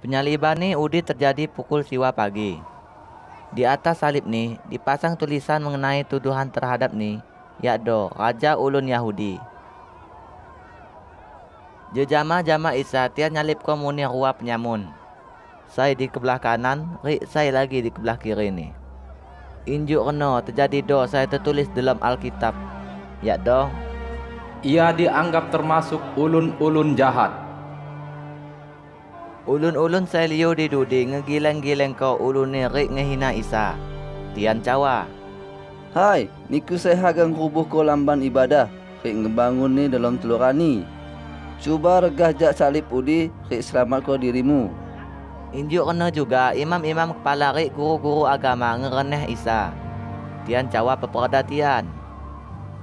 Penyaliban ni udi terjadi pukul siwa pagi. Di atas salib ni dipasang tulisan mengenai tuduhan terhadap ni, yakdo Raja Ulun Yahudi. Jejama-jama Isa tian nyalip komuni ruap penyamun. Saya di kebelah kanan, rik saya lagi di kebelah kiri ni. Injuk kena terjadi do saya tertulis dalam Alkitab. Yakdo Ia dianggap termasuk ulun-ulun jahat. Ulun-ulun saya liu di dudi ngegileng-gileng kau ulun ni rik ngehina Isa. Tian cawa. Hai, niku saya hagang kubuh ko lamban ibadah. Rik ngebangun ni dalam telurani. Cuba regah jak salib udi, rik selamat ko dirimu. Injuk kena juga imam-imam kepala rik guru-guru agama ngereneh Isa. Tian cawa peperda tian.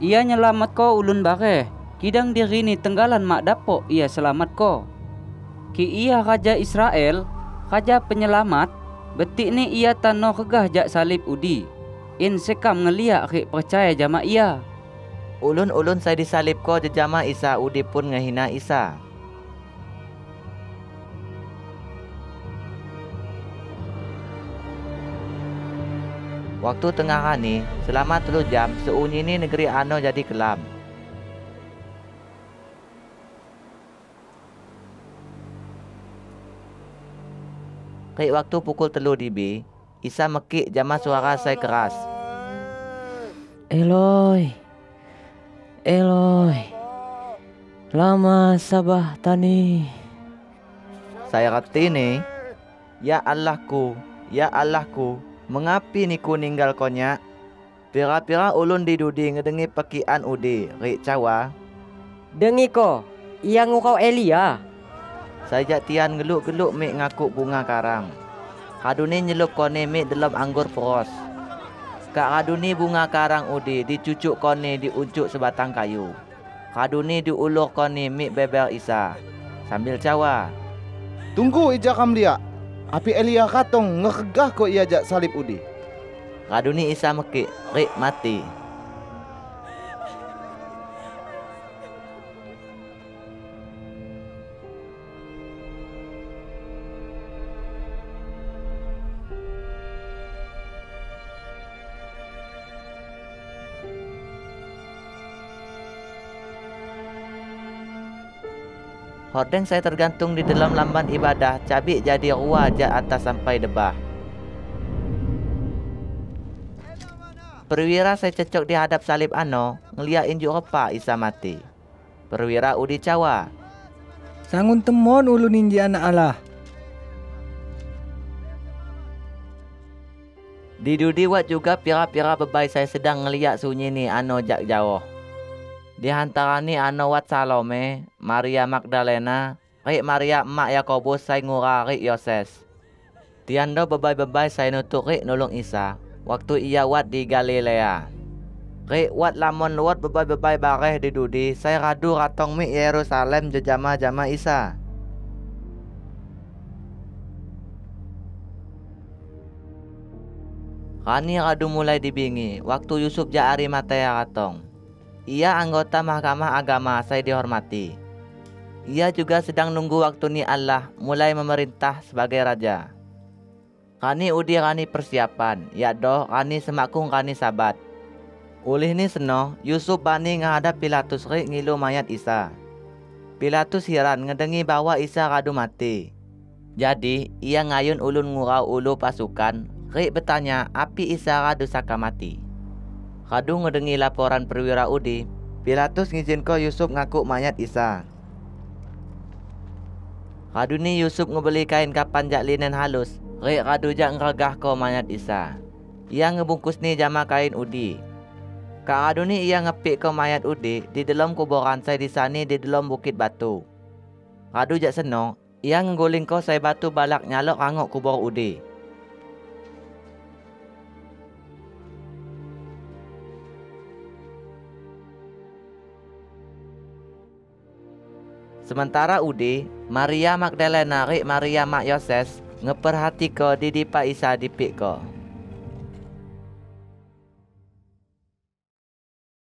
Ia nyelamat ko ulun bare. Kidang diri ni tenggalan mak dapok ia selamat ko. Ki ia raja Israel, raja penyelamat, betik ni ia tano regah jak salib udi. In sekam ngeliak rik percaya jama ia. Ulun-ulun saya disalib ko jejama Isa udi pun ngehina Isa. Waktu tengah hari, selama telu jam, seunyi ni negeri Ano jadi kelam. Kek waktu pukul telu DB, Isa mekik jama suara saya keras. Eloi, Eloi, lama sabah tani. Saya reti ni, Ya Allahku, Ya Allahku, mengapi ni ku ninggal konya? Pira-pira ulun di dudi ngedengi pekian udi, rik cawa. Dengi ko, ia ngukau Elia. Saya tian geluk-geluk mik ngakuk bunga karang. Kaduni nyelup kone mik dalam anggur pros. Kak kaduni bunga karang udi dicucuk kone di uncuk sebatang kayu. Kaduni diulur kone mik beber isa. Sambil cawa. Tunggu ija kam dia. Api Elia katong ngegah ko ia jak salib udi. Kaduni isa mekik, rik mati. Hordeng saya tergantung di dalam lamban ibadah, cabik jadi ruah jak atas sampai debah. Perwira saya cecok di hadap salib ano, ngeliat injuk repa Isa mati. Perwira udi cawa. Sangun temon ulun inji anak Allah. Di dudi wat juga pira-pira bebai saya sedang ngeliat sunyi ni ano jak jauh. Di antara ni ano wat Salome, Maria Magdalena, Rik Maria emak Yakobus saya ngura Rik Yoses. Tiando bebai-bebai saya nutuk Rik nolong Isa, waktu ia wat di Galilea. Rik wat lamon luat bebai-bebai bareh di dudi, saya radu ratong mi Yerusalem jejama-jama Isa. Kani radu mulai dibingi, waktu Yusuf Ja'ari Matea ratong. Ia anggota mahkamah agama saya dihormati. Ia juga sedang nunggu waktu ni Allah mulai memerintah sebagai raja. Kani udi kani persiapan, ya doh kani semakung kani sabat. Ulih ni seno, Yusuf bani ngahadap Pilatus rik ngilu mayat Isa. Pilatus heran ngedengi bahwa Isa kadu mati. Jadi, ia ngayun ulun ngurau ulu pasukan, rik bertanya api Isa kadu saka mati. Kadu ngedengi laporan perwira udi, Pilatus ngizin ko Yusuf ngakuk mayat Isa. Kadu ni Yusuf ngebeli kain kapan jak linen halus, rik kadu jak ngeragah ko mayat Isa. Ia ngebungkus ni jama kain udi. Kak Adu ni ia ngepik ke mayat udi di dalam kuburan saya di sani di dalam bukit batu. Kadu jak senong, ia ngguling ko saya batu balak nyalok angok kubur udi. Sementara udi, Maria Magdalena rik Maria Mak Yoses ngeperhati ko di dipa Isa dipik.